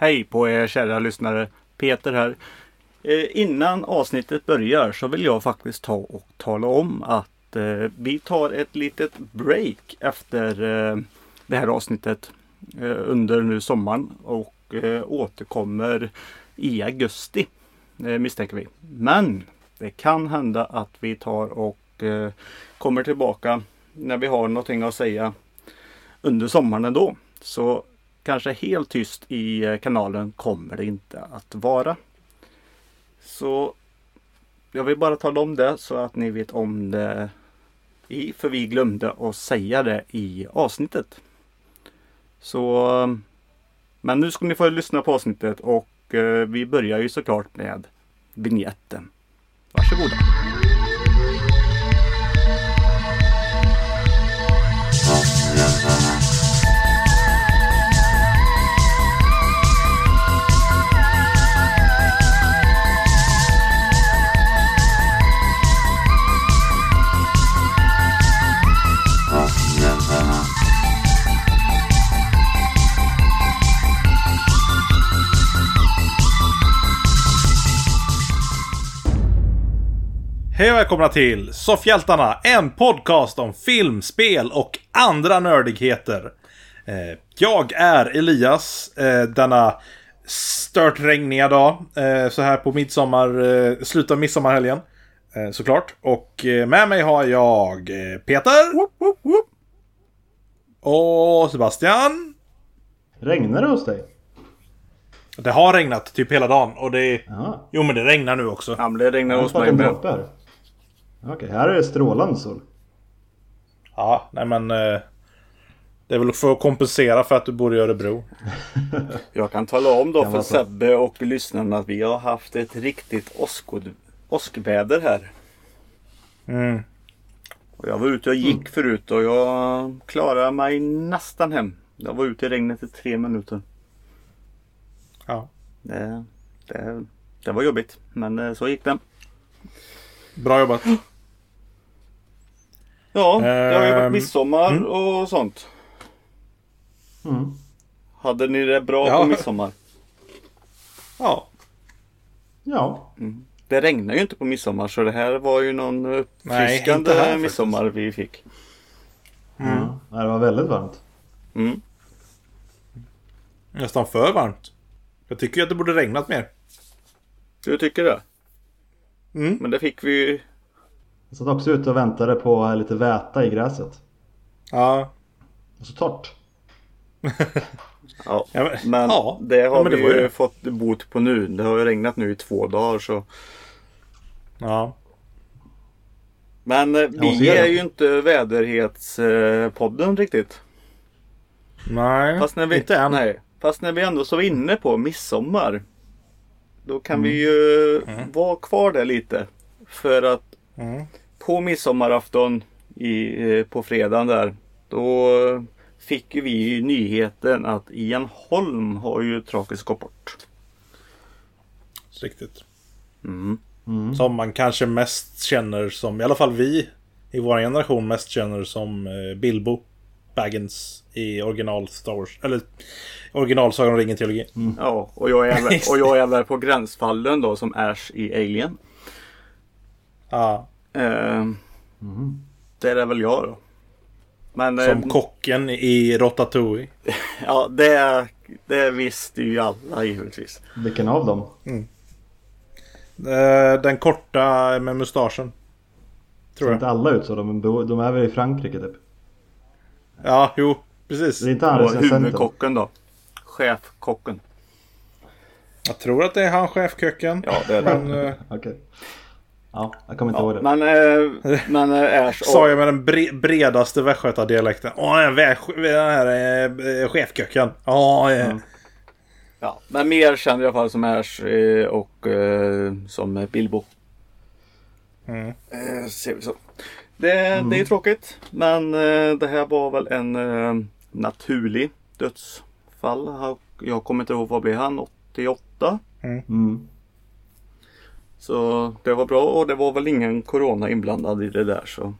Hej på er kära lyssnare. Peter här. Eh, innan avsnittet börjar så vill jag faktiskt ta och tala om att eh, vi tar ett litet break efter eh, det här avsnittet eh, under nu sommaren och eh, återkommer i augusti eh, misstänker vi. Men det kan hända att vi tar och eh, kommer tillbaka när vi har någonting att säga under sommaren ändå. Så kanske helt tyst i eh, kanalen kommer det inte att vara. Så jag vill bara tala om det så att ni vet om det. I, för vi glömde att säga det i avsnittet. Så eh, Men nu ska ni få lyssna på avsnittet och eh, vi börjar ju såklart med vignetten. Varsågoda. Hej och välkomna till Soffhjältarna, en podcast om film, spel och andra nördigheter. Eh, Jag är Elias, eh, denna stört regniga dag, eh, så här på midsommar, slutet av midsommarhelgen. Såklart. Och med mig har jag Peter. Och Sebastian. Regnar det hos dig? Det har regnat typ hela dagen och det... Jo men det regnar nu också. Ja, men det regnar hos mig med. Okej, här är det strålande sol. Ja, nej men... eh, Det är väl för att kompensera för att du bor i Örebro. Jag kan tala om då för. Sebbe och lyssnarna att vi har haft ett riktigt åskod- åskväder här. Mm. Och jag var ute och gick förut och jag klarade mig nästan hem. Jag var ute i regnet i tre minuter. Ja. Det, det, det var jobbigt men eh, så gick det. Bra jobbat. Ja, det har ju varit Ehm, midsommar mm. och sånt. Mm. Hade ni det bra Ja. på midsommar? Ja. Ja, Det regnar ju inte på midsommar så det här var ju någon Nej, uppfriskande inte här faktiskt. midsommar vi fick. ja. det var väldigt varmt. Mm. Nästan för varmt. Jag tycker ju att det borde regnat mer. Du tycker det? Mm. Men det fick vi ju. Jag satt också ute och väntade på lite väta i gräset. Ja. Och så torrt. Ja, Ja, men- men ja. det har Ja, men det vi ju det. fått bot på nu. Det har ju regnat nu i två dagar så. Ja. Men eh, vi är ju inte väderhetspodden riktigt. Nej, Fast när vi, inte än. Nej, fast när vi ändå så var inne på midsommar. Då kan Mm. vi ju vara kvar där lite. För att Mm. På midsommarafton i, eh, på fredagen där. Då fick vi ju nyheten att Ian Holm har ju tragiskt gått bort. Riktigt. Mm. Mm. Som man kanske mest känner som, i alla fall vi i vår generation mest känner som eh, Bilbo Baggins i original Star Wars. Eller original Sagan om ringen-trilogi. Ja, och jag, är, väl- och jag är väl på gränsfallen då som Ash i Alien. Ja. Eh, Det är väl jag då. Men eh, Som kocken i Ratatouille. ja, det, det visste ju alla givetvis. Vilken av dem? Eh, Den korta med mustaschen. Tror Ser jag. inte alla ut så? De, de är väl i Frankrike typ? Ja, jo. Precis. Det är inte han Och huvudkocken då. Chefkocken. Jag tror att det är han chefköken. Ja, det är det. Men, eh, Okej. Ja, jag kommer inte ihåg det. Men, eh, men eh, Ash Sa jag med den bre bredaste västgötadialekten. Åh, den, här eh, chefköken. Ja, eh. Ja, men mer känd i alla fall som Ash eh, och eh, som Bilbo. Mm. Eh, ser vi så. Det, det är tråkigt. Men eh, det här var väl en eh, naturlig dödsfall. Jag kommer inte ihåg vad blev han? 88? Mm. Så det var bra och det var väl ingen corona inblandad i det där så.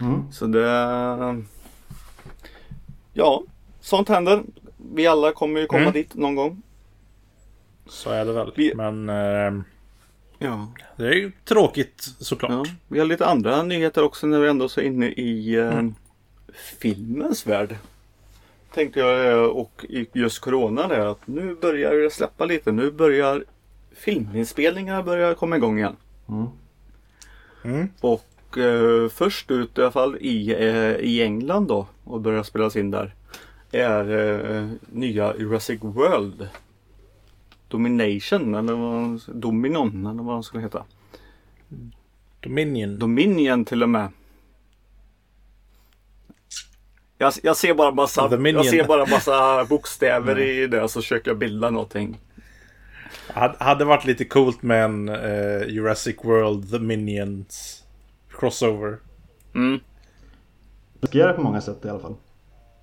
Mm. Så det... Ja, sånt händer. vi alla kommer ju komma Mm. dit någon gång. Så är det väl. Vi- Men eh, Ja. det är ju tråkigt såklart. ja. Vi har lite andra nyheter också när vi ändå är inne i eh, Mm. filmens värld. Tänkte jag eh, och just Corona är att nu börjar det släppa lite. Nu börjar filminspelningar börja komma igång igen. Mm. Mm. Och eh, först ut i alla fall i, eh, i England då och börjar spelas in där är eh, nya Jurassic World Domination eller vad, Dominon eller vad de skulle heta. Dominion. Dominion till och med. Jag, jag ser bara massa, jag ser bara massa bokstäver i det så försöker jag bilda någonting. Hade, hade varit lite coolt med en eh, Jurassic World The Minions crossover. Mm. Riskerar på många sätt i alla fall.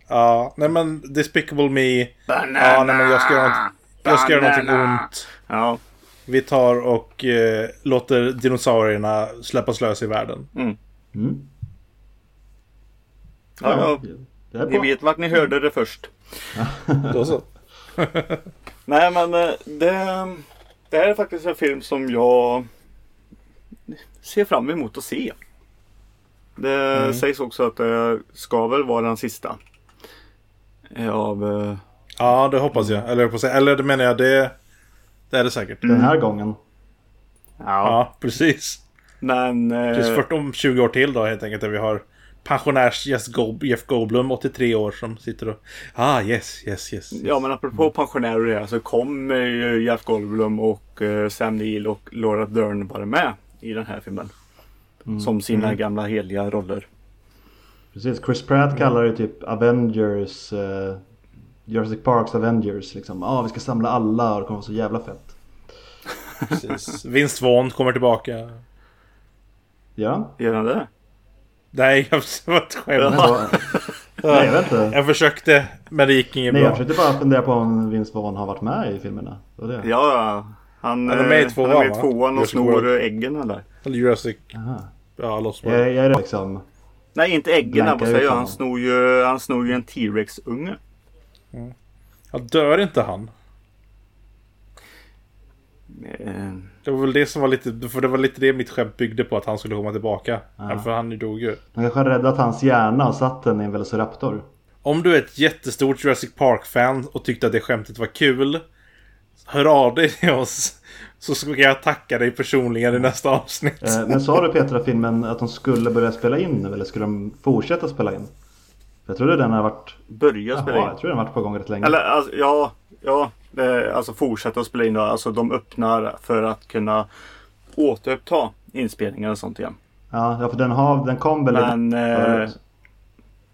Ja, nej men Despicable Me. Banana! Ja, nej men jag ska göra, något, jag ska göra någonting ont. Ja. Vi tar och eh, låter dinosaurierna släppas lös i världen. Mm. Mm. Ja, ja. Är Ni vet vart ni hörde det först. Då så. Nej men eh, det, det här är faktiskt en film som jag ser fram emot att se. Det Mm. sägs också att det ska väl vara den sista. eh, Av... eh, Ja, det hoppas jag. Eller, jag. Eller det menar jag, det, det är det säkert. Den här gången. Ja. Ja, precis. Men... Just för om 20 år till då helt enkelt. Där vi har pensionärs Jeff, Gold, Jeff Goldblum, 83 år, som sitter och... Ah, yes, yes, yes. Ja men apropå pensionärer här så kommer ju Jeff Goldblum och eh, Sam Neill och Laura Dern vara med i den här filmen. Som sina gamla heliga roller. Precis. Chris Pratt kallar det typ Avengers. Eh, Jurassic Parks Avengers liksom. Ja, ah, vi ska samla alla och det kommer vara så jävla fett. precis. Vince Vaughn kommer tillbaka. Ja. Gör han det? Nej, jag var ett skämt. Nej, jag vet inte. Jag försökte, men det gick inget Nej, jag bra. försökte bara fundera på om Vince Vaughn har varit med i filmerna. Det det. Ja, ja. Han, Han är med i eh, tvåan, han är med i tvåan och snor äggen eller? Eller Jurassic... Aha. Ja, Lost Jag, World. jag är liksom... Nej, inte äggen. Vad säger jag? Han snor ju, han snor ju en T-Rex-unge. Ja, dör inte han? Eh, Det var väl det som var lite... För det var lite det mitt skämt byggde på, att han skulle komma tillbaka. Ja. För han dog ju. Han kanske har räddat hans hjärna och satt den i en Velociraptor. Om du är ett jättestort Jurassic Park-fan och tyckte att det skämtet var kul. Hör av dig till oss. Så ska jag tacka dig personligen i nästa avsnitt. Eh, men sa du Petra filmen att de skulle börja spela in nu eller skulle de fortsätta spela in? Jag trodde den har varit... börja spela Jaha, in. jag tror den har varit på gång rätt länge. Eller alltså, ja, ja. Eh, alltså fortsätta att spela in. då. Alltså de öppnar för att kunna återuppta inspelningar och sånt igen. Ja, ja, för den, har, den kom väl... Men... Eh,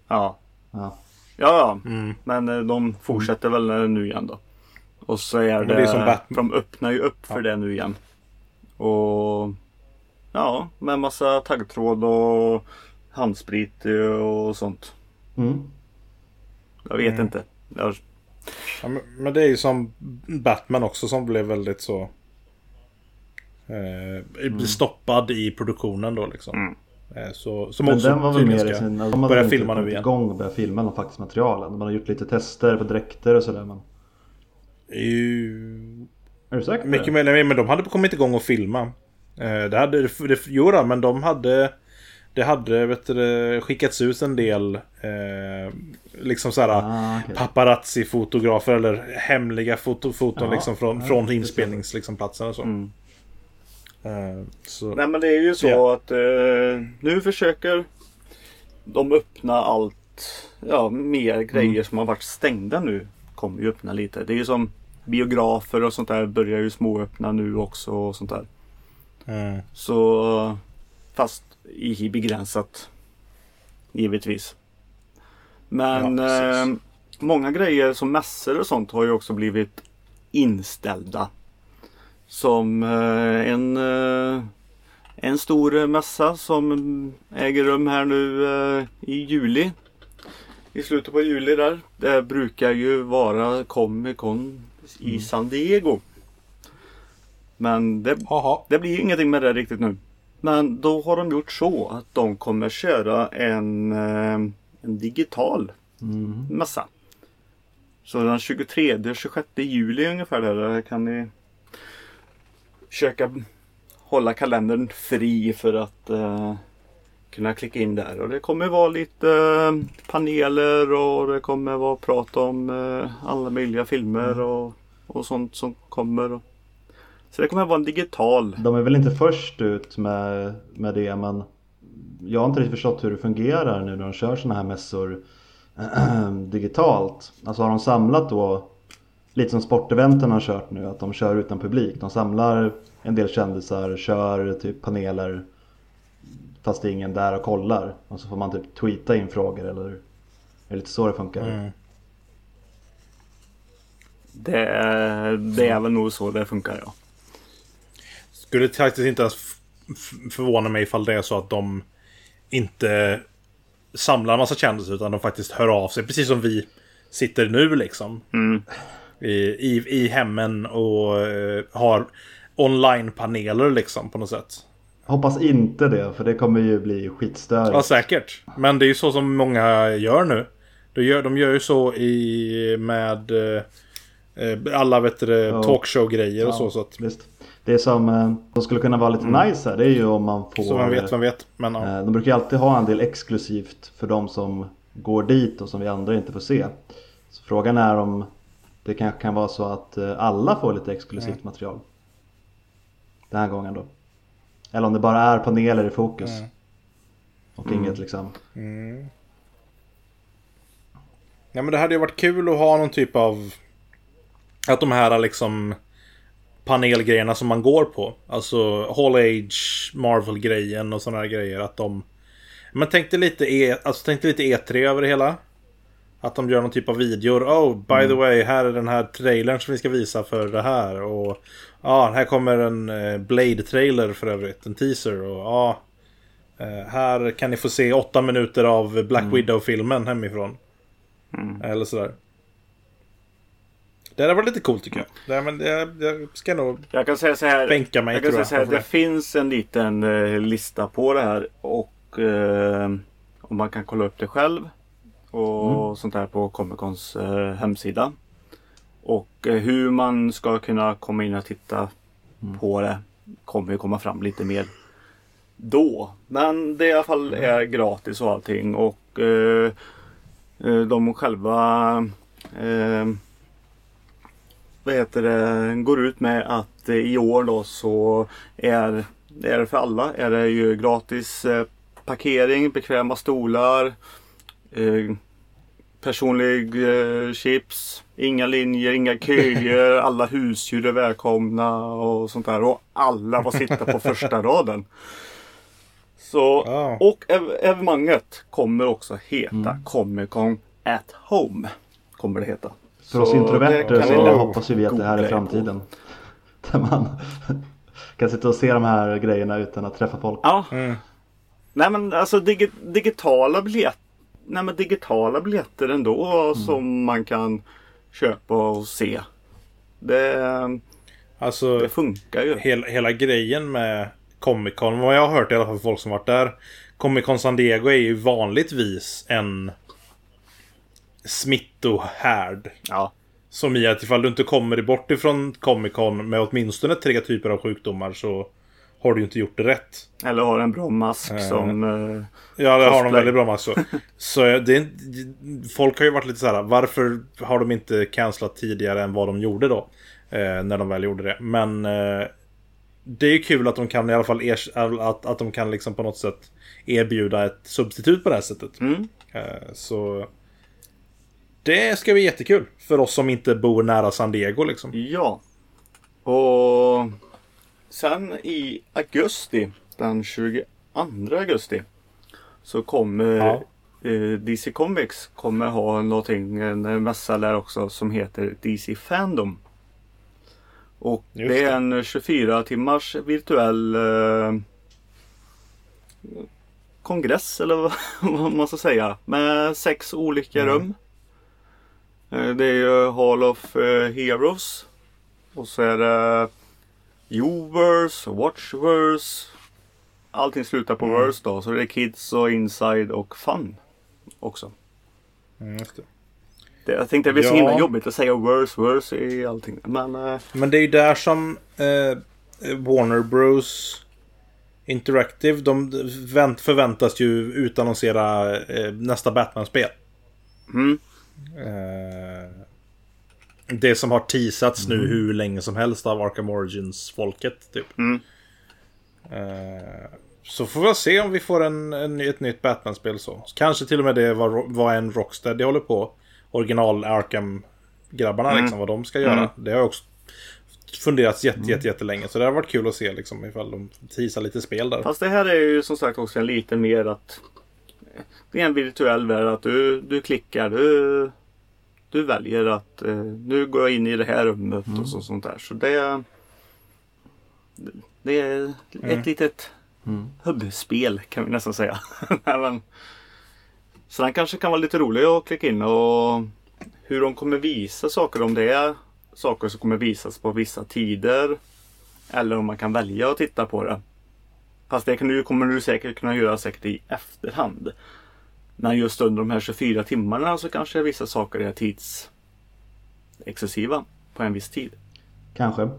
ja. Ja. Ja, ja. Mm. Men eh, de fortsätter väl nu igen då. Och så är det... det är som Batman. De öppnar ju upp för det nu igen. Och... Ja, med massa taggtråd och handsprit och sånt. Mm. Jag vet Mm. inte. Jag, Ja, men, men det är ju som Batman också som blev väldigt så... Eh, Stoppad i produktionen då liksom. Mm. Eh, så, som Men också den var väl mer i sin... De hade börja filma nu igen. igång och börja filma någon faktiskt material än. De hade gjort lite tester på dräkter och sådär men... Ju... Är du säker Mycket nej, men de hade kommit igång och filma. Eh, det hade, det, jo då, men de hade... Det hade vet du, skickats ut en del eh, liksom såhär Ah, okej. paparazzi-fotografer eller hemliga foto, foton Ja, liksom från, ja, från inspelningsplatsen liksom, och så. Mm. Eh, så. Nej men det är ju så Ja. att eh, nu försöker de öppna allt, ja mer grejer Mm. som har varit stängda nu. Kommer ju öppna lite. Det är ju som biografer och sånt där börjar ju småöppna nu också och sånt där. Mm. Så fast i begränsat. Givetvis. Men Ja, eh, många grejer som mässor och sånt har ju också blivit inställda. Som eh, en, eh, en stor mässa som äger rum här nu eh, i juli. I slutet på juli där. Det brukar ju vara Comic Con i San Diego. Men det det blir ingenting med det riktigt nu. Men då har de gjort så att de kommer köra en, eh, en digital Mm. mässa. Så den 23 26 juli ungefär där kan ni försöka hålla kalendern fri för att eh, kunna klicka in där. Och det kommer vara lite eh, paneler och det kommer vara prat om eh, alla möjliga filmer och, och sånt som kommer. Så det kommer vara en digital. De är väl inte först ut med, med det men jag har inte riktigt förstått hur det fungerar nu när de kör sådana här mässor digitalt. Alltså har de samlat då lite som sporteventen har kört nu att de kör utan publik. De samlar en del kändisar, kör typ paneler fast det är ingen där och kollar. Och så får man typ tweeta in frågor eller är det lite så det funkar? Mm. Det, det är väl nog så det funkar ja. Skulle faktiskt inte ens förvåna mig ifall det är så att de inte samlar en massa kändisar utan de faktiskt hör av sig. Precis som vi sitter nu liksom. Mm. I, i, I hemmen och uh, har online-paneler liksom på något sätt. Hoppas inte det för det kommer ju bli skitstörigt. Ja säkert. Men det är ju så som många gör nu. De gör, de gör ju så i med uh, alla vet ja. talkshow-grejer och ja, så. så att... Visst. Det som, eh, som skulle kunna vara lite mm. nice här det är ju om man får... Så man vet, man vet. Men, ja. De brukar ju alltid ha en del exklusivt för de som går dit och som vi andra inte får se. Så frågan är om det kanske kan vara så att eh, alla får lite exklusivt mm. material. Den här gången då. Eller om det bara är paneler i fokus. Mm. Och mm. inget liksom. Mm. Ja men det hade ju varit kul att ha någon typ av... Att de här liksom panelgrejerna som man går på. Alltså Hall Age, Marvel-grejen och sådana här grejer. Att de... Men tänkte lite, e, alltså, tänkte lite E3 över det hela. Att de gör någon typ av videor. Oh, by mm. the way, här är den här trailern som vi ska visa för det här. Och ja, här kommer en eh, Blade-trailer för övrigt. En teaser. Och ja, eh, här kan ni få se åtta minuter av Black mm. Widow-filmen hemifrån. Mm. Eller sådär. Det hade varit lite coolt tycker jag. Det, men jag, jag ska nog jag kan säga så här, bänka mig. Jag kan säga så här, det, finns en liten eh, lista på det här. Och eh, om man kan kolla upp det själv. Och mm. sånt där på Comic Cons eh, hemsida. Och eh, hur man ska kunna komma in och titta mm. på det kommer ju komma fram lite mer då. Men det i alla fall mm. är gratis och allting. Och eh, de själva vad heter det, går ut med att i år då så är, är det för alla är det ju gratis eh, parkering, bekväma stolar, eh, personlig eh, chips, inga linjer, inga köer, alla husdjur är välkomna och sånt där. Och alla får sitta på första raden. Så, oh. Och ev evenemanget kommer också heta mm. Comic Con at Home. Kommer det heta. För oss introverter så hoppas vi att det här är framtiden. Där man kan sitta och se de här grejerna utan att träffa folk. Ja. Mm. Nej men alltså dig digitala biljetter Nej men digitala biljetter ändå mm. som man kan köpa och se. Det, alltså, det funkar ju. Hela, hela grejen med Comic Con, vad jag har hört i alla fall folk som varit där. Comic Con San Diego är ju vanligtvis en smittohärd. Ja. Som i att ifall du inte kommer bort ifrån Comic Con med åtminstone tre typer av sjukdomar så har du inte gjort det rätt. Eller har en bra mask eh. som... Eh, ja, det har de väldigt bra mask. Så, så det, folk har ju varit lite så här, varför har de inte cancelat tidigare än vad de gjorde då? Eh, när de väl gjorde det. Men eh, det är ju kul att de kan i alla fall att, att de kan liksom på något sätt erbjuda ett substitut på det här sättet. Mm. Eh, så det ska bli jättekul. För oss som inte bor nära San Diego liksom. Ja. Och sen i augusti, den 22 augusti. Så kommer ja. eh, DC Comics kommer ha någonting, en mässa där också som heter DC Fandom. Och Just det är en 24 timmars virtuell eh, kongress eller vad man ska säga. Med sex olika mm. rum. Eh, det är ju Hall of eh, Heroes. Och så är det Uverse, Watchverse. Allting slutar på mm. verse då. Så det är Kids och Inside och Fun också. Mm, just det. Det, jag tänkte det blir så himla jobbigt att säga worse, worse i allting. Men eh, Men det är ju där som eh, Warner Bros Interactive, de vänt, förväntas ju utannonsera eh, nästa Batman-spel. mm, det som har teasats nu hur länge som helst av Arkham Origins-folket. Typ. Mm. Eh, så får vi se om vi får en, en, ett nytt Batman-spel så. Kanske till och med det var, var en Rocksteady håller på. Original Arkham-grabbarna Mm. liksom, vad de ska göra. Mm. Det har också funderats jätte, jätte, jättelänge. Så det har varit kul att se liksom, ifall de teasar lite spel där. Fast det här är ju som sagt också en lite mer att det är en virtuell värld att du, du klickar, du, du väljer att eh, nu går jag in i det här rummet och så, sånt där. Så det, det är ett Mm. litet Mm. hubbspel kan vi nästan säga. Nej, så den kanske kan vara lite rolig att klicka in och hur de kommer visa saker om det är saker som kommer visas på vissa tider. Eller om man kan välja att titta på det. Fast det kan du, kommer du säkert kunna göra säkert i efterhand. Men just under de här 24 timmarna så kanske vissa saker är tidsexcessiva på en viss tid. Kanske.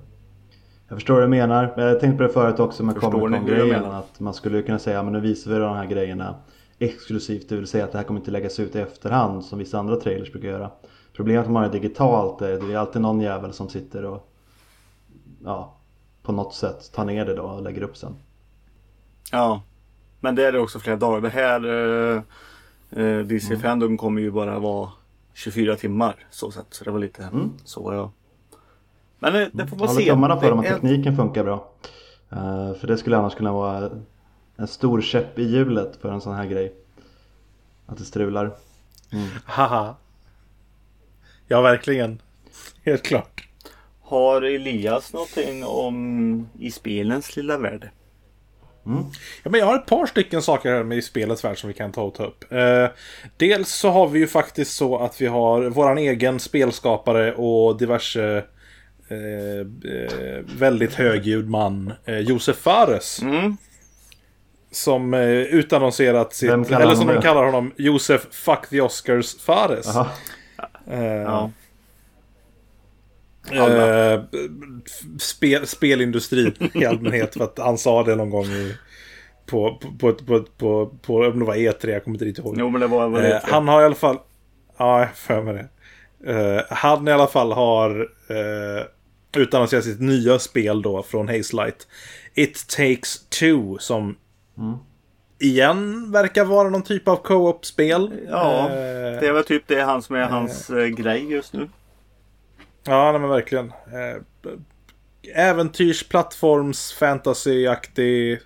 Jag förstår vad du menar. Jag tänkte på det förut också med Comic grejen. Att man skulle kunna säga men nu visar vi de här grejerna exklusivt. Det vill säga att det här kommer inte läggas ut i efterhand som vissa andra trailers brukar göra. Problemet med att det digitalt är det är alltid någon jävel som sitter och ja, på något sätt tar ner det då och lägger upp sen. Ja. Men det är det också flera dagar. Det här eh, eh, DC Fandom kommer ju bara vara 24 timmar. Så sett. Så det var lite Mm. så ja. Men eh, det får man Håller se. tummarna på Det dem att tekniken funkar bra. Eh, för det skulle annars kunna vara en stor käpp i hjulet för en sån här grej. Att det strular. Haha. Ja, verkligen. Helt klart. Har Elias någonting om i spelens lilla värld? Ja, men jag har ett par stycken saker här med i spelets värld som vi kan ta och ta upp. Eh, dels så har vi ju faktiskt så att vi har våran egen spelskapare och diverse eh, eh, väldigt högljudd man, eh, Josef Fares. Mm. Som eh, utannonserat sitt, eller som de kallar honom, Josef Fuck the Oscars Fares. Eh, Ja. Eh, spel, spelindustrin i allmänhet. För att han sa det någon gång i, på, på, på, på, på, om det var E3, jag kommer inte riktigt ihåg. Jo men det var väl Eh, det. han har i alla fall... Ja, jag för mig det. Eh, han i alla fall har uh, utannonserat sitt nya spel då från Hazelight. It takes two som igen verkar vara någon typ av co-op-spel. Ja, Eh, det är väl typ det han som är hans eh, grej just nu. Ja, nej, men verkligen. Eh, äventyrs, plattforms, fantasyaktig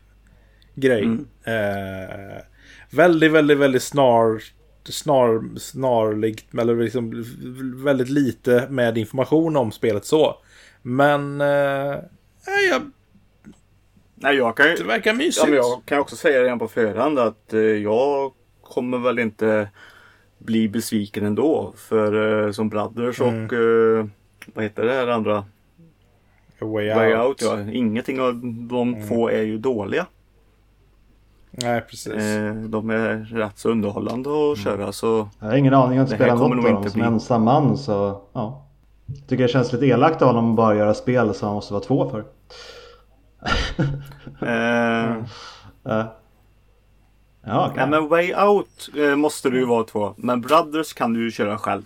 grej. Mm. Eh, väldigt, väldigt, väldigt snar, snar, snarlikt, eller liksom väldigt lite med information om spelet så. Men eh, ja, Nej, jag kan ju... det verkar mysigt. Ja, jag kan också säga redan på förhand att eh, jag kommer väl inte bli besviken ändå. För eh, som Brothers Mm. och eh, vad heter det här andra? A Way, Way out. Out. ja. Ingenting av de Mm. två är ju dåliga. Nej, precis. Eh, de är rätt så underhållande att köra så Jag har ingen aning om att spela något av dem som ensam man så ja. Jag tycker det känns lite elakt av honom att bara göra spel som han måste vara två för. eh, Eh. Ja, Ja, men Way Out eh, måste du ju vara två. Men Brothers kan du ju köra själv.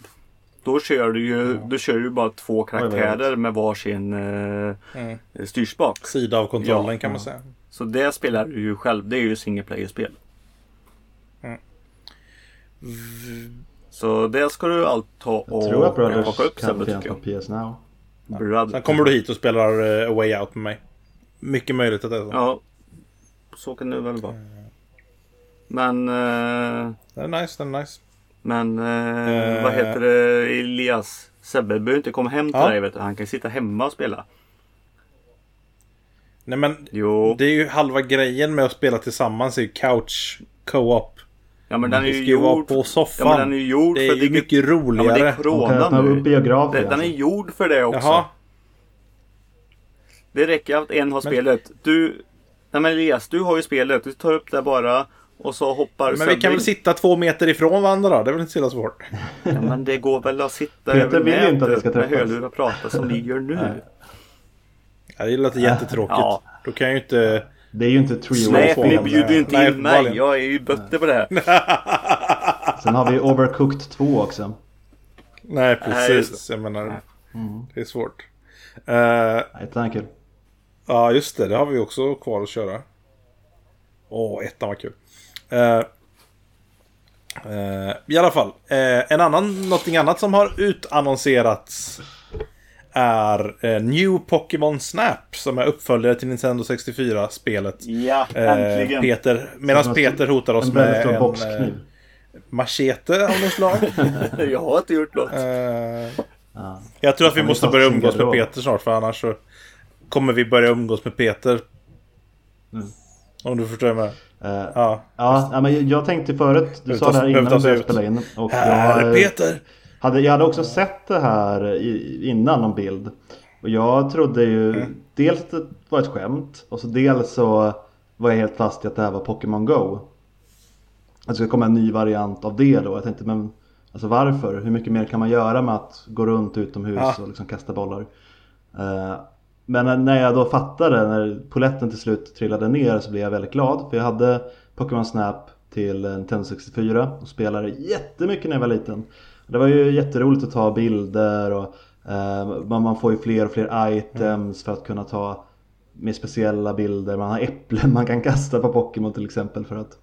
Då kör du ju, du kör ju bara två karaktärer med varsin eh, Mm. styrspak. Sida av kontrollen Ja, kan man ja. säga. Så det spelar du ju själv. Det är ju single player-spel. Så det ska du allt ta jag tror att och Brothers plocka upp kan finnas tycker på jag. PS Now. Brother. Sen kommer du hit och spelar eh, A Way Out med mig. Mycket möjligt att det är så. Ja, så kan det väl vara. Men, eh, Det är nice, det är nice. Men eh, Eh. vad heter det Elias? Sebbe behöver inte komma hem till Ja. dig vet du. Han kan sitta hemma och spela. Nej men Jo. det är ju halva grejen med att spela tillsammans är ju couch co-op. Ja men den är Det ju gjord. på Ja soffan. men den är ju gjord det är för ju digi- mycket Ja men det roligare. är corona nu. Det- Den är alltså. gjord för det också. Jaha. Det räcker att en har spelet. Du... Nej men Elias, du har ju spelet. Du tar upp det bara. Och så hoppar Men vi kan väl sitta två meter ifrån varandra då? Det är väl inte så jävla svårt? Ja, men det går väl att sitta Peter över vill ju inte att vi nätet ska med träffas. hörlurar och prata som ni gör nu. Ja, det låter jättetråkigt. Ja. Då kan jag ju inte... Det är ju inte Three Nej, för ni bjuder ju inte Nej, in mig. Jag är ju bötte på det här. Sen har vi Overcooked 2 också. Nej, precis. Jag menar, Mm. det är svårt. Uh, Nej, den är kul. ja, just det. Det har vi också kvar att köra. Åh, ettan var kul. Eh, eh, I alla fall. eh, en annan, någonting annat som har utannonserats är eh, New Pokémon Snap som är uppföljare till Nintendo 64-spelet. Ja, Eh, äntligen. Peter, medan Peter hotar oss En med en boxkniv. eh, machete av något slag. Jag har inte gjort något. Eh, Ja. jag tror att vi måste börja umgås med. Peter snart för annars så kommer vi börja umgås med Peter. Mm. Om du förstår mig. Eh, Ja. Ja, ja, men jag tänkte förut, du sa det här innan vi spela in. Och Här jag, är Peter! hade, jag hade också sett det här i, innan någon bild. Och jag trodde ju Mm. dels att det var ett skämt och så dels så var jag helt fast i att det här var Pokémon Go. Att det skulle komma en ny variant av det då. Jag tänkte men alltså varför? Hur mycket mer kan man göra med att gå runt utomhus Ja. och liksom kasta bollar? Eh, men när- jag då fattade, när poletten till slut trillade ner så blev jag väldigt glad. För jag hade Pokémon Snap till Nintendo 64 och spelade jättemycket när jag var liten. Det var ju jätteroligt att ta bilder och eh, man får ju fler och fler items för att kunna ta mer speciella bilder. Man har äpplen man kan kasta på Pokémon till exempel för att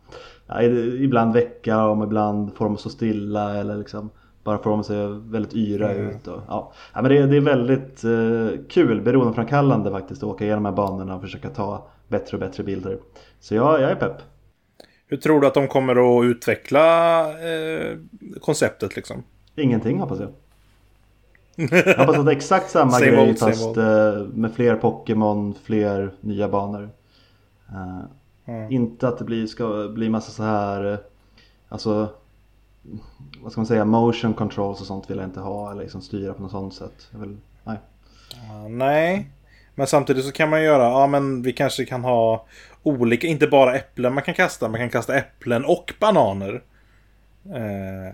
ja, ibland väcka dem, ibland får dem att stå stilla eller liksom bara dem att se väldigt yra ut. Och, ja. Ja, men det, det är väldigt eh, kul, beroendeframkallande faktiskt att åka igenom de här banorna och försöka ta bättre och bättre bilder. Så ja, jag är pepp. Hur tror du att de kommer att utveckla eh, konceptet liksom? Ingenting hoppas jag. Jag hoppas att det är exakt samma Same grej old, fast eh, med fler Pokémon, fler nya banor. Eh, Mm. Inte att det blir, ska bli massa så här eh, Alltså Vad ska man säga, motion controls och sånt vill jag inte ha eller liksom styra på något sånt sätt. Vill, nej. Ja, nej. Men samtidigt så kan man göra, ja men vi kanske kan ha olika, inte bara äpplen man kan kasta, man kan kasta äpplen och bananer. Eh,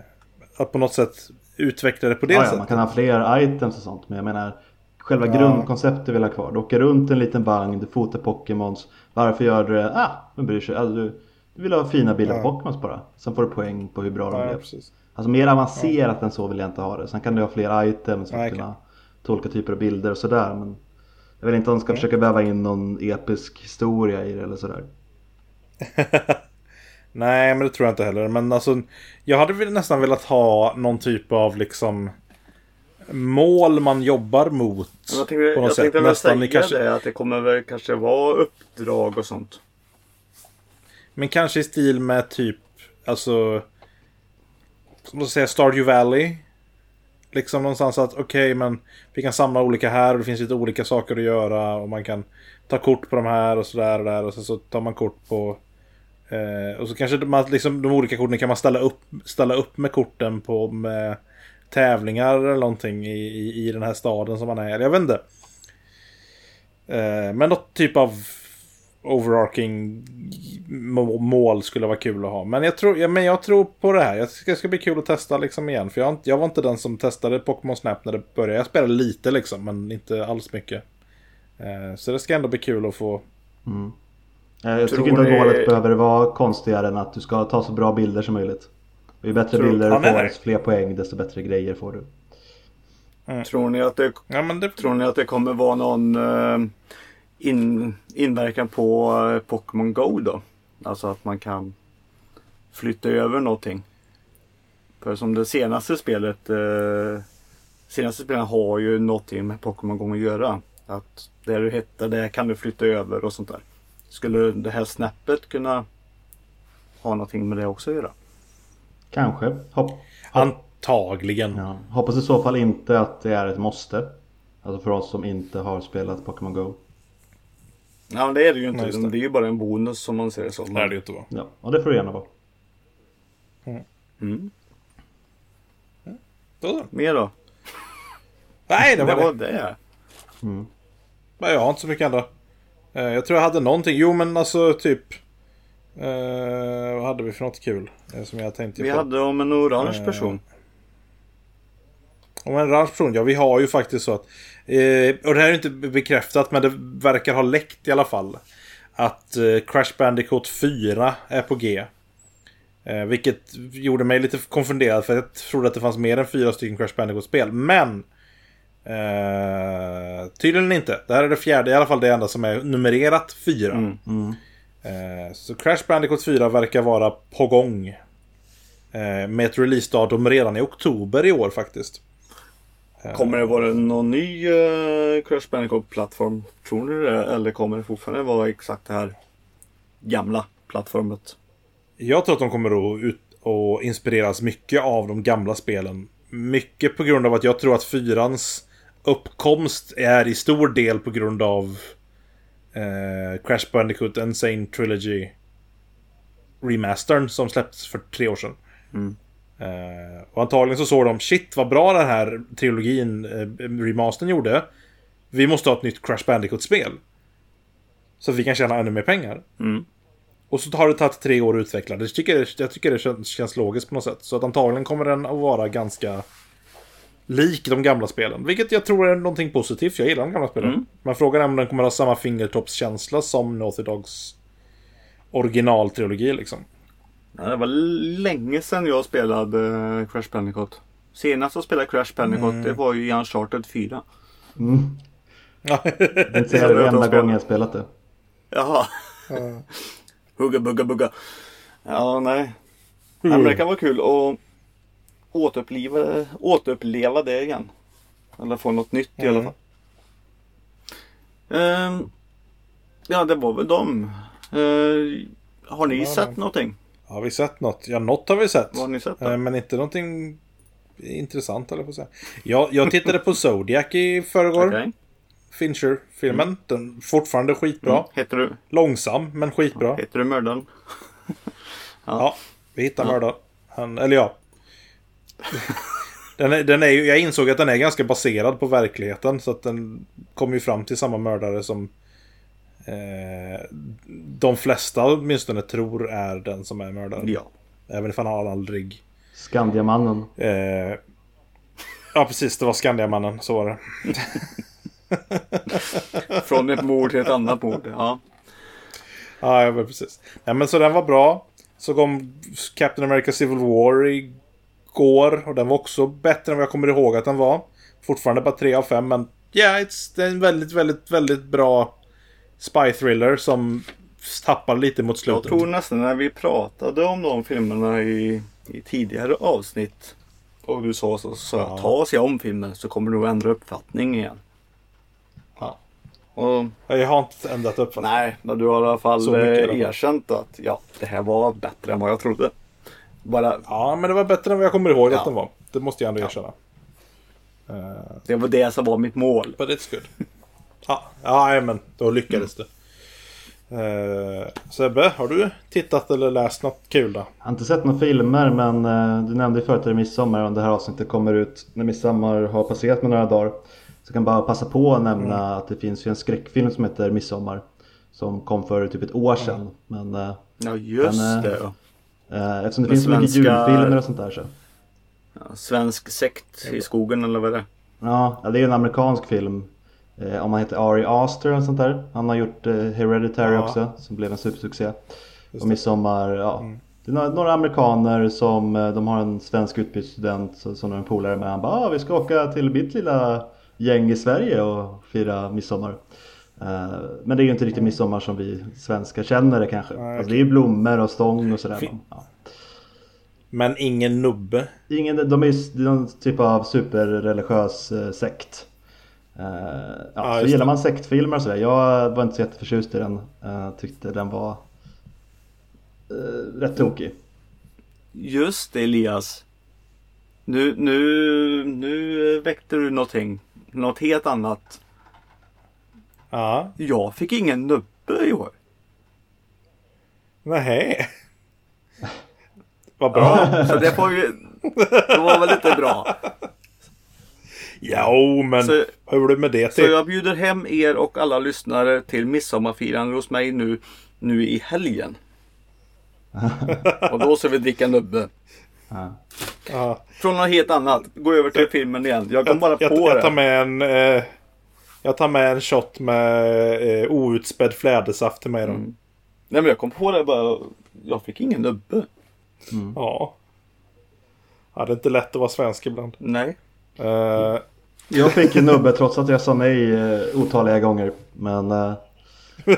att på något sätt utveckla det på det Ja, ja, sättet. man kan ha fler items och sånt men jag menar Själva Ja. grundkonceptet vill jag ha kvar. Du åker runt en liten vagn, du fotar Pokémons. Varför gör du det? Ah, men bryr sig. Alltså, du, du vill ha fina bilder Ja. på Pokémons bara. Sen får du poäng på hur bra de Ja, blev. precis. Alltså mer avancerat än så vill jag inte ha det. Sen kan du ha fler items för Nej, att kunna tolka typer av bilder och sådär. Men jag vill inte om de ska försöka väva in någon episk historia i det eller sådär. Nej, men det tror jag inte heller. Men alltså, jag hade väl nästan velat ha någon typ av liksom mål man jobbar mot. Jag tänkte, på något jag sätt. tänkte väl Nästan, säga kanske- det att det kommer väl kanske vara uppdrag och sånt. Men kanske i stil med typ, alltså... Som man säga Stardew Valley. Liksom någonstans att okej men vi kan samla olika här och det finns lite olika saker att göra och man kan ta kort på de här och sådär och där och sen så tar man kort på eh, och så kanske man liksom de olika korten kan man ställa upp, ställa upp med korten på med tävlingar eller någonting i, i, i den här staden som man är i. Jag vet inte. Eh, men något typ av overarching må- mål skulle vara kul att ha. Men jag tror, ja, men jag tror på det här. Jag ska, det ska bli kul att testa liksom igen. För jag, jag var inte den som testade Pokémon Snap när det började. Jag spelade lite liksom, men inte alls mycket. Eh, så det ska ändå bli kul att få... Mm. Eh, Jag Tror tycker inte ni- att målet behöver vara konstigare än att du ska ta så bra bilder som möjligt. Och ju bättre Tror- bilder du får, desto fler poäng, desto bättre grejer får du. Tror ni att det, Ja, men det... tror ni att det kommer vara någon eh, in, inverkan på eh, Pokémon Go då? Alltså att man kan flytta över någonting. För som det senaste spelet eh, Senaste spelen har ju någonting med Pokémon Go att göra. Att där du hittar det kan du flytta över och sånt där. Skulle det här snappet kunna ha någonting med det också att göra? Kanske. Hopp. Antagligen. Ja. Hoppas i så fall inte att det är ett måste. Alltså för oss som inte har spelat Pokémon Go. Ja det är det ju inte. Det. det. är ju bara en bonus som man ser det som. Det lär det ju inte vara. Ja, och det får det gärna vara. Mm. Då så. Mer då? Nej, det Det var var det. det. Mm. Nej, jag har inte så mycket andra. Eh, Jag tror jag hade någonting. Jo, men alltså typ... Eh, vad hade vi för något kul? eh, som jag tänkte Vi på? hade om en orange Eh, person. Om en orange person, ja vi har ju faktiskt så att... Eh, och det här är inte bekräftat men det verkar ha läckt i alla fall. Att eh, Crash Bandicoot 4 är på G. Eh, vilket gjorde mig lite konfunderad för jag trodde att det fanns mer än fyra stycken Crash Bandicoot-spel. Men... Eh, tydligen inte. Det här är det fjärde, i alla fall det enda som är numrerat 4. Mm. Eh, så Crash Bandicoot 4 verkar vara på gång. Eh, med ett releasedatum redan i oktober i år faktiskt. Kommer det vara någon ny uh, Crash Bandicoot-plattform? Tror ni det? Eller kommer det fortfarande vara exakt det här gamla plattformet? Jag tror att de kommer att ut och inspireras mycket av de gamla spelen. Mycket på grund av att jag tror att fyrans uppkomst är i stor del på grund av eh, Crash Bandicoot Insane Trilogy remastern som släpptes för tre år sedan. Mm. Eh, och antagligen så såg de shit vad bra den här trilogin, eh, remastern gjorde. Vi måste ha ett nytt Crash Bandicoot-spel. Så att vi kan tjäna ännu mer pengar. Mm. Och så har det tagit tre år att utveckla. Det tycker, jag tycker det känns, känns logiskt på något sätt. Så att antagligen kommer den att vara ganska lik de gamla spelen. Vilket jag tror är någonting positivt. Jag gillar de gamla spelen. Mm. Men frågan är om den kommer ha samma fingertoppskänsla som Naughty Dogs originaltrilogi liksom. Ja, det var länge sedan jag spelade eh, Crash Bandicoot. Senast jag spelade Crash Bandicoot det var ju i Uncharted 4. Mm. Ja. Det är att enda gången jag spelat det. Jaha. hugga bugga bugga. Ja, nej. nej men det kan vara kul att återuppliva, återuppleva det igen. Eller få något nytt i alla Mm. fall. Ehm, ja, det var väl dem. Ehm, har ni Ja, sett det. någonting? Har vi sett något? Ja, något har vi sett. Vad har ni sett då? Eh, Men inte någonting intressant eller på att säga. Jag, jag tittade på Zodiac i förrgår. Okej. Fincher-filmen. Den fortfarande skitbra. Mm. Heter du, Långsam, men skitbra. heter du mördaren? Ja, vi hittar mördaren. Han, eller ja. Den är, den är jag insåg att den är ganska baserad på verkligheten. Så att den kommer ju fram till samma mördare som eh, de flesta åtminstone tror är den som är mördaren. Ja. Även ifall han aldrig... Skandiamannen. Eh, ja, precis. Det var Skandiamannen. Så var det. Från ett mord till ett annat mord. Ja. Ja, men precis. Ja, men så den var bra. Så kom Captain America Civil War igår. Och den var också bättre än vad jag kommer ihåg att den var. Fortfarande bara 3 av 5, men ja, it's, det är en väldigt, väldigt, väldigt bra spy thriller som tappar lite mot Jag slutet. tror nästan när vi pratade om de filmerna i, i tidigare avsnitt. Och du sa så, så Ja. ta och se om filmen så kommer du nog ändra uppfattning igen. Ja. Och, Jag har inte ändrat uppfattning. nej, men du har i alla fall eh, fall. erkänt att ja, det här var bättre än vad jag trodde. Bara, Ja, men det var bättre än vad jag kommer ihåg Ja. att den var. Det måste jag ändå erkänna. Uh, det var det som var mitt mål. but it's good. Ja, ja, men då lyckades det. Uh, Sebbe, har du tittat eller läst något kul då? Jag har inte sett några filmer men eh, du nämnde ju förut att det är midsommar och det här avsnittet kommer ut när midsommar har passerat med några dagar. Så jag kan bara passa på att nämna Mm. att det finns ju en skräckfilm som heter Midsommar. Som kom för typ ett år sedan. Men eh, Ja just Men, eh, det. ja. eh, eftersom det Men finns så mycket svenska- julfilmer och sånt där så. Ja, svensk sekt i skogen eller vad är det Ja, ja, det är ju en amerikansk film. Eh, om man heter Ari Aster och sånt där. Han har gjort eh, Hereditary Ja. också som blev en supersuccé. Och. Midsommar, ja. Mm. Det är några, några amerikaner som, eh, de har en svensk utbytesstudent som de är en polare med. Han bara, ah, vi ska åka till mitt lilla gäng i Sverige och fira midsommar. Men det är ju inte riktigt midsommar som vi svenskar känner det kanske. Nej, alltså, det är ju blommor och stång och sådär. Ja. Men ingen nubbe. Ingen, de är ju någon typ av superreligiös sekt. Eh, ja, Ja, så gillar det. man sektfilmer och sådär. Jag var inte så jätteförtjust i den. Eh, tyckte den var eh, rätt tokig. Just det Elias. Nu, nu, nu väckte du någonting. Något helt annat. Ja. Jag fick ingen nubbe i år. Nej. Vad bra. Så det får ju... Det var väl inte bra. Jo, men Så- hur är det med det Så till? jag bjuder hem er och alla lyssnare till midsommarfirande hos mig nu, nu i helgen. Och då ska vi dricka nubbe. Ja. Från något helt annat. Gå över till filmen igen. Jag kom bara på jag, jag tar det. med en... Eh, jag tar med en shot med eh, outspädd flädersaft till mig då. Mm. Nej men jag kom på det bara. Jag fick ingen nubbe. Ja. Ja, det är inte lätt att vara svensk ibland. Nej. Eh, Jag fick en nubbe trots att jag sa nej eh, otaliga gånger. Men, eh, eh,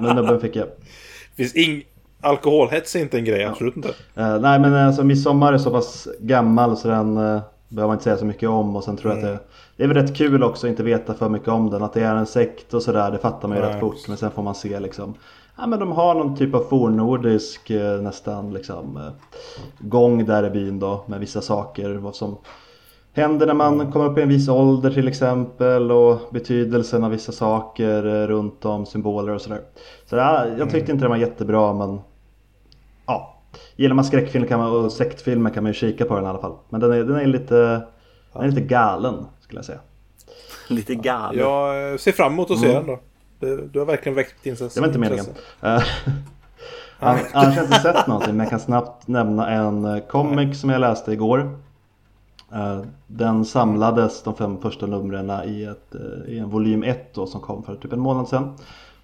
men nubben fick jag. finns ing... Alkoholhets är inte en grej, absolut inte. Nej men alltså midsommar är så pass gammal så den eh, behöver man inte säga så mycket om. Och sen tror jag att det, det är väl rätt kul också att inte veta för mycket om den. Att det är en sekt och sådär, det fattar man ju Nej, rätt fort. Men sen får man se liksom. Ja men de har någon typ av fornnordisk nästan liksom gång där i byn då med vissa saker. Vad som händer när man kommer upp i en viss ålder till exempel och betydelsen av vissa saker eh, runt om, symboler och sådär. Så ja, jag tyckte inte den var jättebra men ja, gillar man skräckfilm kan man, och sektfilmer kan man ju kika på den i alla fall. Men den är, den är, lite, den är lite galen skulle jag säga. Lite galen. Jag ser fram emot att se den då. Det- Du har verkligen väckt mitt intresse. Det var inte meningen. Eh, an- Annars har jag inte sett någonting men jag kan snabbt nämna en eh, comic som jag läste igår. Eh, Den samlades de fem första numren i, ett, eh, i en volym 1 då, som kom för typ en månad sedan.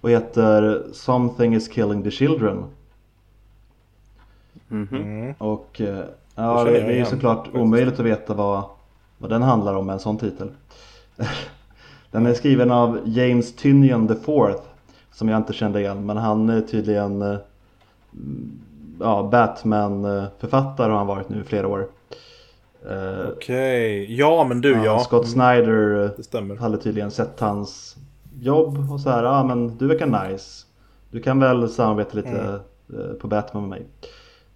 Och heter Something is killing the children. Mhm. Mm. Och eh, Det ja, det, det är ju såklart omöjligt att veta vad, vad den handlar om med en sån titel. Den är skriven av James Tynion the Fourth Som jag inte kände igen men han är tydligen eh, mm, ja, Batman-författare har han varit nu i flera år. Eh, Okej. Ja, men du ja. Scott Snyder eh, Det stämmer. hade tydligen sett hans jobb och så här, ja men du verkar nice. Du kan väl samarbeta lite Mm. eh, på Batman med mig.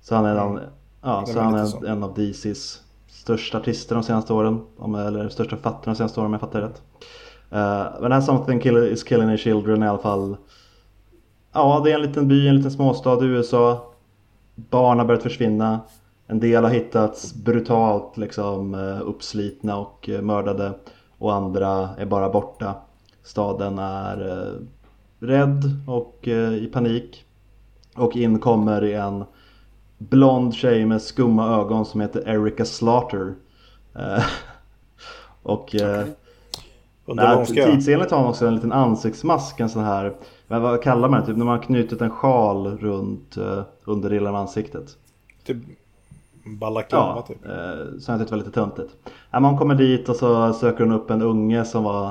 Så han är, en, ja, så han är så. en av DCs största artister de senaste åren. Eller största författare de senaste åren om jag fattar rätt. Uh, men det här Something kill, is killing the children i alla fall. Ja, det är en liten by, en liten småstad i USA. Barn har börjat försvinna. En del har hittats brutalt liksom eh, uppslitna och eh, mördade. Och andra är bara borta. Staden är eh, rädd och i panik. Och in kommer en blond tjej med skumma ögon som heter Erica Slaughter. Och hon Nej, göra. tidsenligt har han också en liten ansiktsmask, en sån här, vad kallar man det? Typ när man har knutit en sjal runt underdelen av ansiktet. Typ balaklava Ja, typ. eh, så jag tyckte var lite töntigt. Ja, man kommer dit och så söker hon upp en unge som var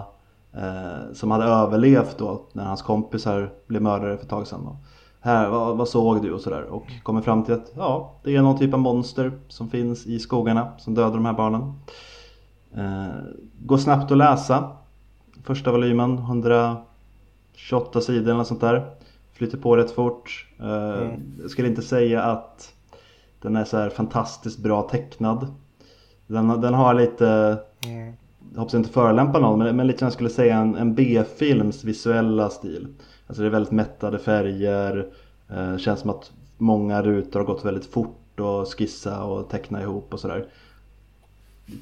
eh, som hade överlevt då när hans kompisar blev mördade för ett tag sedan. Och, här, vad, vad såg du och sådär och kommer fram till att ja, det är någon typ av monster som finns i skogarna som dödar de här barnen. Eh, går snabbt att läsa. Första volymen, 128 sidor eller något sånt där. Flyter på rätt fort. Eh, Jag skulle inte säga att den är så här fantastiskt bra tecknad. Den, den har lite, Mm. jag hoppas inte förolämpa någon, men, men lite som jag skulle säga en, en B-films visuella stil. Alltså det är väldigt mättade färger. Eh, känns som att många rutor har gått väldigt fort och skissa och teckna ihop och sådär.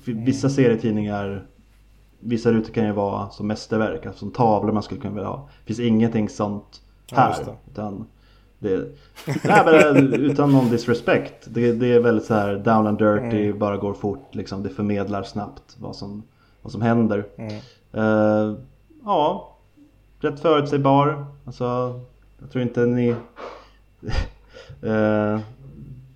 Vissa serietidningar Vissa rutor kan ju vara som mästerverk, alltså som tavlor man skulle kunna vilja ha. Det finns ingenting sånt Ja, här. just det. nej, men, utan någon disrespect. Det, det är väldigt så här down and dirty, Mm. bara går fort. Liksom. Det förmedlar snabbt vad som, vad som händer. Mm. Eh, ja, rätt förutsägbar. Alltså, jag tror inte ni eh,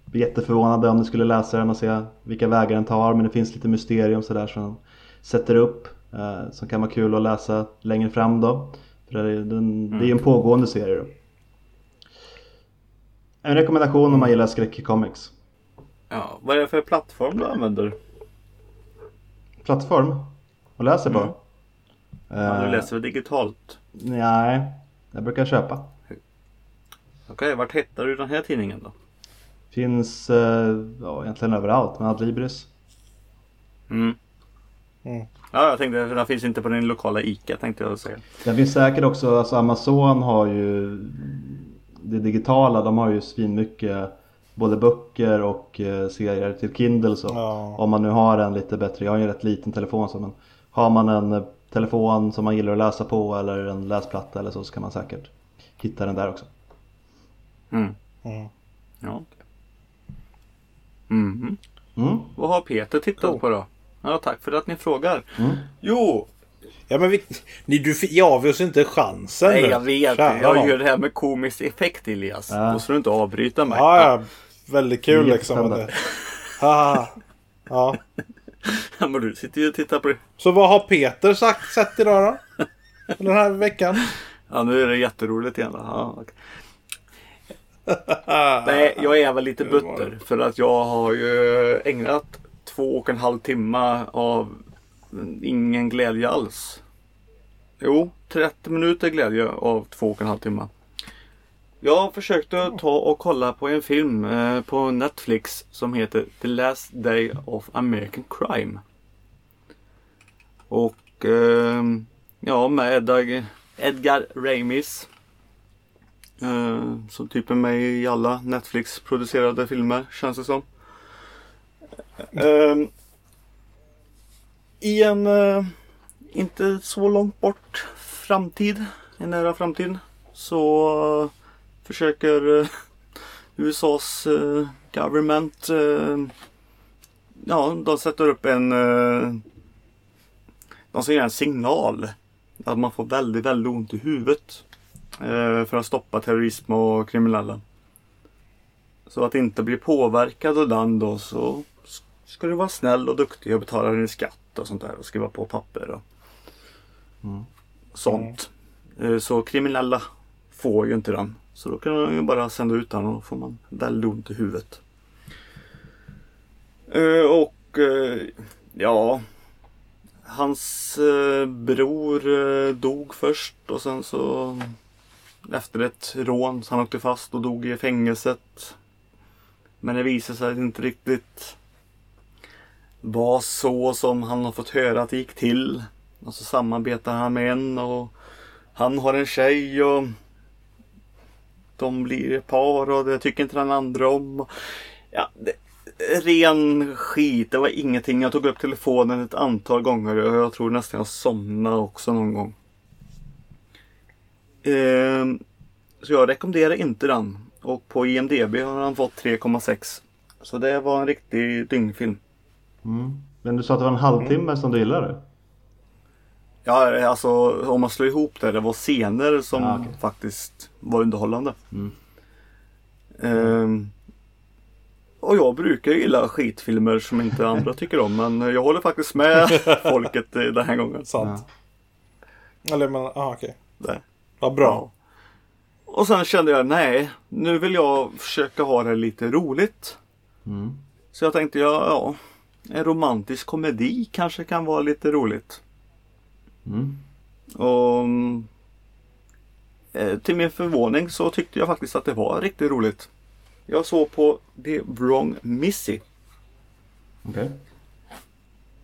blir jätteförvånade om ni skulle läsa den och se vilka vägar den tar. Men det finns lite mysterium sådär som den sätter upp. Eh, som kan vara kul att läsa längre fram då. För det är, den, det är ju en pågående serie då. En rekommendation om man gillar skräckcomics. Ja, vad är det för plattform du använder? Plattform och läser på. Mm. Ja, du läser väl digitalt? Nej, jag brukar köpa. Okej, vart hittar du den här tidningen då? Finns eh, ja, egentligen överallt med Adlibris. Mm. Mm. Ja, jag tänkte den finns inte på din lokala ICA tänkte jag säga. Den finns säkert också, alltså Amazon har ju det digitala, de har ju svinmycket både böcker och eh, serier till Kindle så. Ja. Om man nu har en lite bättre, jag har ju en rätt liten telefon så men har man en eh, telefon som man gillar att läsa på eller en läsplatta eller så så kan man säkert hitta den där också. Mm. Mm. Ja. Mm. Mm. Vad har Peter tittat Cool. på då? Ja, tack för att ni frågar. Mm. Jo, Ja men vi, ni, du gav oss inte chansen nej nu. jag vet. Kära Jag nån. gör det här med komisk effekt Elias. Ja. Då ska du inte avbryta mig. Ja, ja. Väldigt kul liksom. det- Haha. Ja. Ja, Men du sitter ju och tittar på det. Så vad har Peter sagt, sett idag då? Den här veckan? Ja, nu är det jätteroligt igen. Ja, okej. Nej, jag är väl lite butter. För att jag har ju ägnat två och en halv timme av ingen glädje alls. Jo, 30 minuter glädje av två och en halv timme. Jag försökte ta och kolla på en film eh, på Netflix som heter The Last Day of American Crime. Och ehm, ja, med Edgar, Edgar Ramis. Eh, som typ är med i alla Netflix-producerade filmer känns det som. Ehm, i en eh, inte så långt bort framtid, en nära framtid, så eh, försöker eh, USAs eh, government eh, Ja, de sätter upp en eh, De ska göra en signal att man får väldigt, väldigt ont i huvudet eh, för att stoppa terrorism och kriminella. Så att inte bli påverkad av den då så ska du vara snäll och duktig och betala din skatt och sånt där och skriva på papper och Mm. sånt. Eh, Så kriminella får ju inte den. Så då kan de ju bara sända ut den och då får man väldigt ont i huvudet. Eh, Och eh, ja Hans bror dog först och sen så efter ett rån så han åkte fast och dog i fängelset. Men det visade sig inte riktigt var så som han har fått höra att det gick till. Och så samarbetar han med en och han har en tjej och de blir ett par och det tycker inte den andra om. Ja, det, ren skit. Det var ingenting. Jag tog upp telefonen ett antal gånger och jag tror nästan jag somnade också någon gång. Ehm, så jag rekommenderar inte den. Och på IMDB har han fått 3,6. Så det var en riktig dyngfilm. Mm. Men du sa att det var en halvtimme som du gillade? Ja, alltså om man slår ihop det. Det var scener som Ja, okej. faktiskt var underhållande. Mm. Ehm, och jag brukar gilla skitfilmer som inte andra tycker om. Men jag håller faktiskt med folket den här gången. Sant. Eller men, ah, okej. Det. Vad bra. Och sen kände jag, nej, nu vill jag försöka ha det lite roligt. Mm. Så jag tänkte, ja, ja en romantisk komedi kanske kan vara lite roligt. Mm. Och eh, till min förvåning så tyckte jag faktiskt att det var riktigt roligt. Jag såg på The Wrong Missy. Okej. Eh,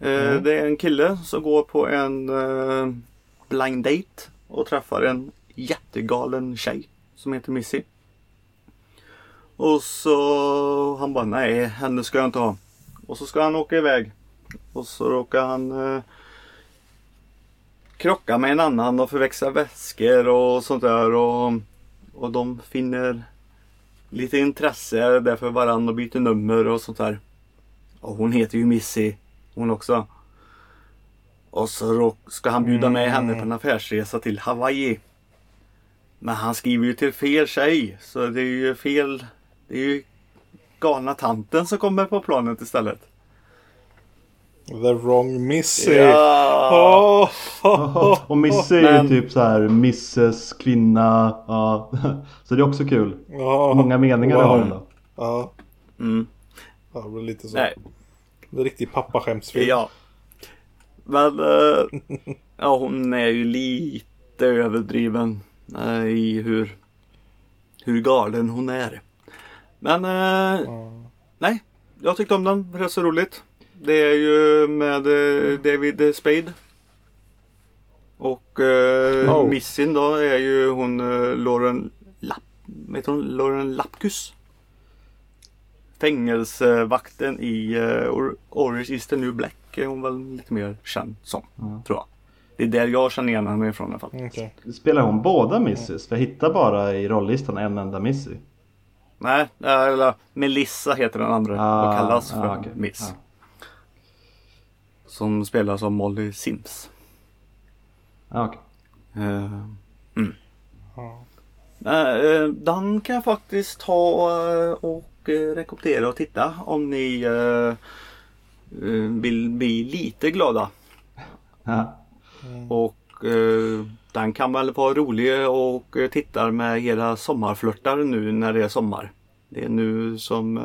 Mm. Det är en kille som går på en eh, blind date och träffar en jättegalen tjej som heter Missy. Och så han bara nej, henne ska jag inte ha. Och så ska han åka iväg. Och så råkar han eh, krocka med en annan och förväxla väskor och sånt där. Och, och de finner lite intresse där för varandra och byter nummer och sånt där. Och hon heter ju Missy hon också. Och så ska han bjuda med henne på en affärsresa till Hawaii. Men han skriver ju till fel tjej. Så det är ju fel. Det är ju galna tanten som kommer på planet istället. The wrong missy. Ja. Åh, oh, oh, Och Missy är Men- ju typ så här Mrs kvinna. Ja. Så det är också kul. Många meningar det Wow. har den då. Ja, Mm. ja, det blir lite så. Nej. Det är riktig pappaskämtsfilm. Ja. Men eh, ja, hon är ju lite överdriven eh, i hur, hur galen hon är. Men eh, nej, jag tyckte om den. Rätt så roligt. Det är ju med eh, David Spade. Och eh, Oh. Missin då är ju hon eh, Lauren Lapp, vet hon, Lauren Lapkus. Fängelsevakten i Or- Orange is the new black är hon väl lite mer känd som. Ja. Tror jag. Det är där jag känner igen henne ifrån i alla fall. Okej. Spelar hon båda Mrs? För jag hittar bara i rollistan en enda Missy. Nej, eller Melissa heter den andra Ah, och kallas för ah, okej. Miss. Ah. Som spelas av Molly Sims. Ja, okej. Eh, mm. Eh, den kan jag faktiskt ta och rekommendera och titta om ni vill bli lite glada. Ja. Och eh, den kan väl vara rolig och eh, tittar med era sommarflörtar nu när det är sommar. Det är nu som eh,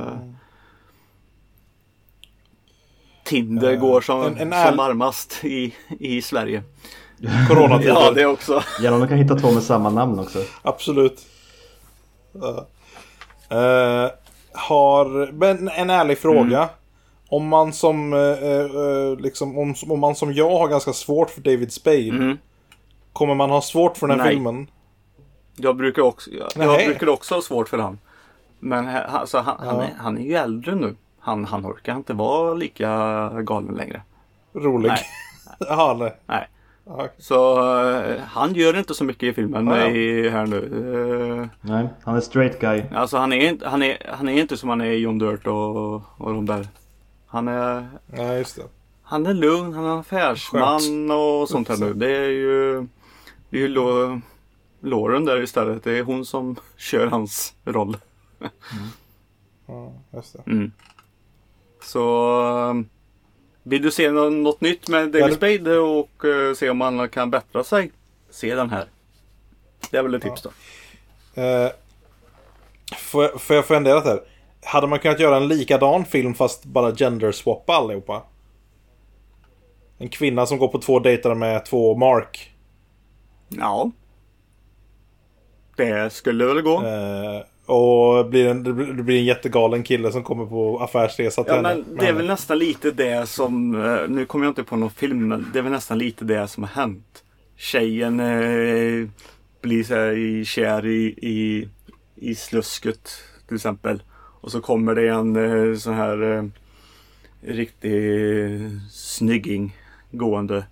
Tinder Eh, går som, en- en som varmast i, i Sverige. Coronatider. Ja, det också. Gärna om du kan hitta två med samma namn också. Absolut. Ja. Eh, har, men en ärlig fråga. Mm. Om man som, liksom, om, om man som jag har ganska svårt för David Spade. Mm. Kommer man ha svårt för den här Nej. filmen? Jag brukar också, jag, jag brukar också ha svårt för han. Men alltså, han, han, Ja. är, han är ju äldre nu. Han, han orkar inte vara lika galen längre. Rolig. Nej. Jaha, nej. Nej. Ja, Så eh, han gör inte så mycket i filmen ja. i, här nu. Eh, Nej, han är straight guy. alltså han är, inte, han, är, han är inte som han är i John Dirt och, och de där. Han är, Nej, just det. han är lugn, han är en affärsman och sånt här nu. Det är ju, det är ju Lo- Lauren där istället. Det är hon som kör hans roll. Ja, just det. Mm. Så um, vill du se nå- något nytt med David Ja, Spade och eh, se om han kan bättra sig. Se den här. Det är väl ett tips då. Eh, får, jag- får jag fundera här? Hade man kunnat göra en likadan film fast bara gender-swappa allihopa? En kvinna som går på två dejter med två Mark. Ja. Det skulle väl gå. Eh, och blir en, det blir en jättegalen kille som kommer på affärsresa till Ja henne. men det är väl nästan lite det som, eh, nu kommer jag inte på någon film, men det är väl nästan lite det som har hänt. Tjejen eh, blir så här i, kär i, i, i slusket till exempel. Och så kommer det en eh, sån här eh, riktig snygging gående.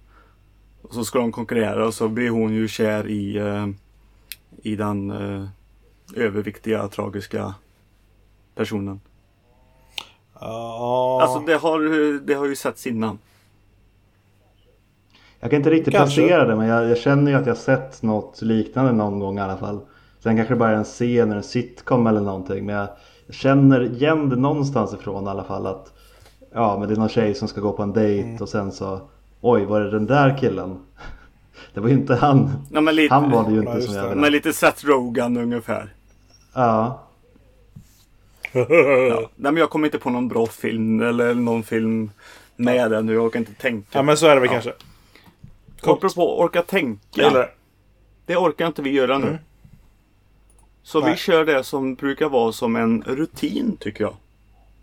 Och så ska de konkurrera och så blir hon ju kär i, eh, i den eh, överviktiga tragiska personen. Ja, Alltså det har, det har ju setts innan. Jag kan inte riktigt Kanske. placera det men jag, jag känner ju att jag sett något liknande någon gång i alla fall. Sen kanske det bara är en scen eller en sitcom eller någonting men jag, jag känner igen det någonstans ifrån i alla fall att Ja men det är någon tjej som ska gå på en dejt Mm. och sen så Oj var det den där killen? Det var ju inte han. Ja, men lite, Han var det ju inte som jag ville. lite Seth Rogen ungefär. Ja. Ja. Nej, men jag kommer inte på någon bra film eller någon film med den nu. Jag orkar inte tänka. ja men så är det väl Ja. kanske. Apropå orka Jag gillar tänka. det. Det orkar inte vi göra nu. Mm. Så vi Nej. kör det som brukar vara som en rutin tycker jag.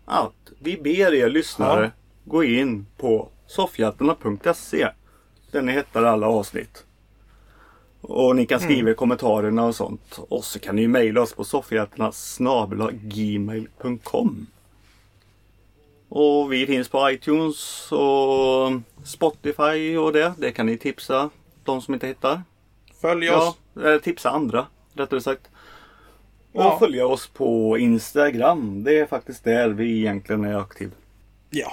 Att vi ber er lyssnare Ja. gå in på soffhjältarna.se Där ni hittar alla avsnitt. Och ni kan skriva Mm. i kommentarerna och sånt. Och så kan ni mejla oss på soffhjältarna gmail.com Och vi finns på iTunes och Spotify och det. Det kan ni tipsa de som inte hittar. Följ Ja, oss. eller tipsa andra rättare sagt. Och Ja. följa oss på Instagram. Det är faktiskt där vi egentligen är aktiva. Ja.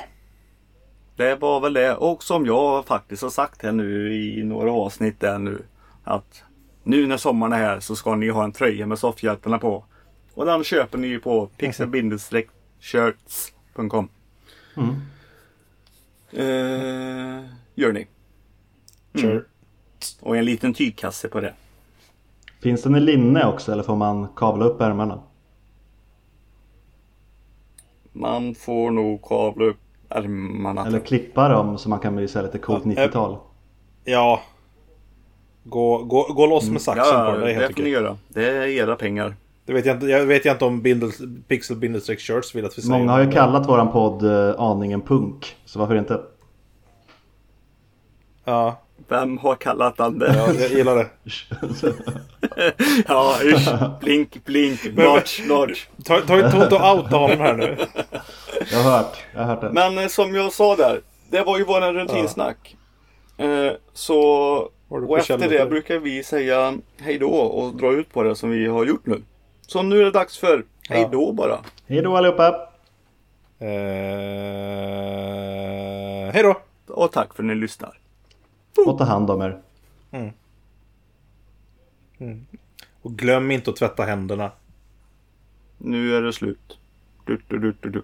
Det var väl det. Och som jag faktiskt har sagt här nu i några avsnitt där nu. Att nu när sommaren är här så ska ni ha en tröja med soffhjältarna på. Och den köper ni på pixel-shirts.com. Mm. Eh, gör ni. Kör. Och en liten tygkasse på det. Finns den i linne också eller får man kavla upp ärmarna? Man får nog kavla upp ärmarna. Eller klippa dem så man kan bli så här lite coolt Ja, 90-tal? Ja. Gå, gå, gå loss med saxen Ja, på det. Det är det helt får ni göra. Det är era pengar. Det vet jag inte, jag vet jag inte om Pixel Bindestreck Shirts vill att vi säger. Många har ju kallat våran podd eh, aningen punk. Så varför inte? Ja, Vem har kallat den det? ja, jag gillar det. ja, usch. Blink, blink. Notch, notch. Ta, ta inte ont och outa honom här nu. Jag har hört, jag har hört det. Men eh, som jag sa där. Det var ju våran rutinsnack. Eh, så och efter det brukar vi säga hej då och dra ut på det som vi har gjort nu. Så nu är det dags för Hej då bara. Hej då allihopa! Eh, hej då! Och tack för att ni lyssnar. Och ta hand om er. Och glöm inte att tvätta händerna. Nu är det slut. Du, du, du, du, du.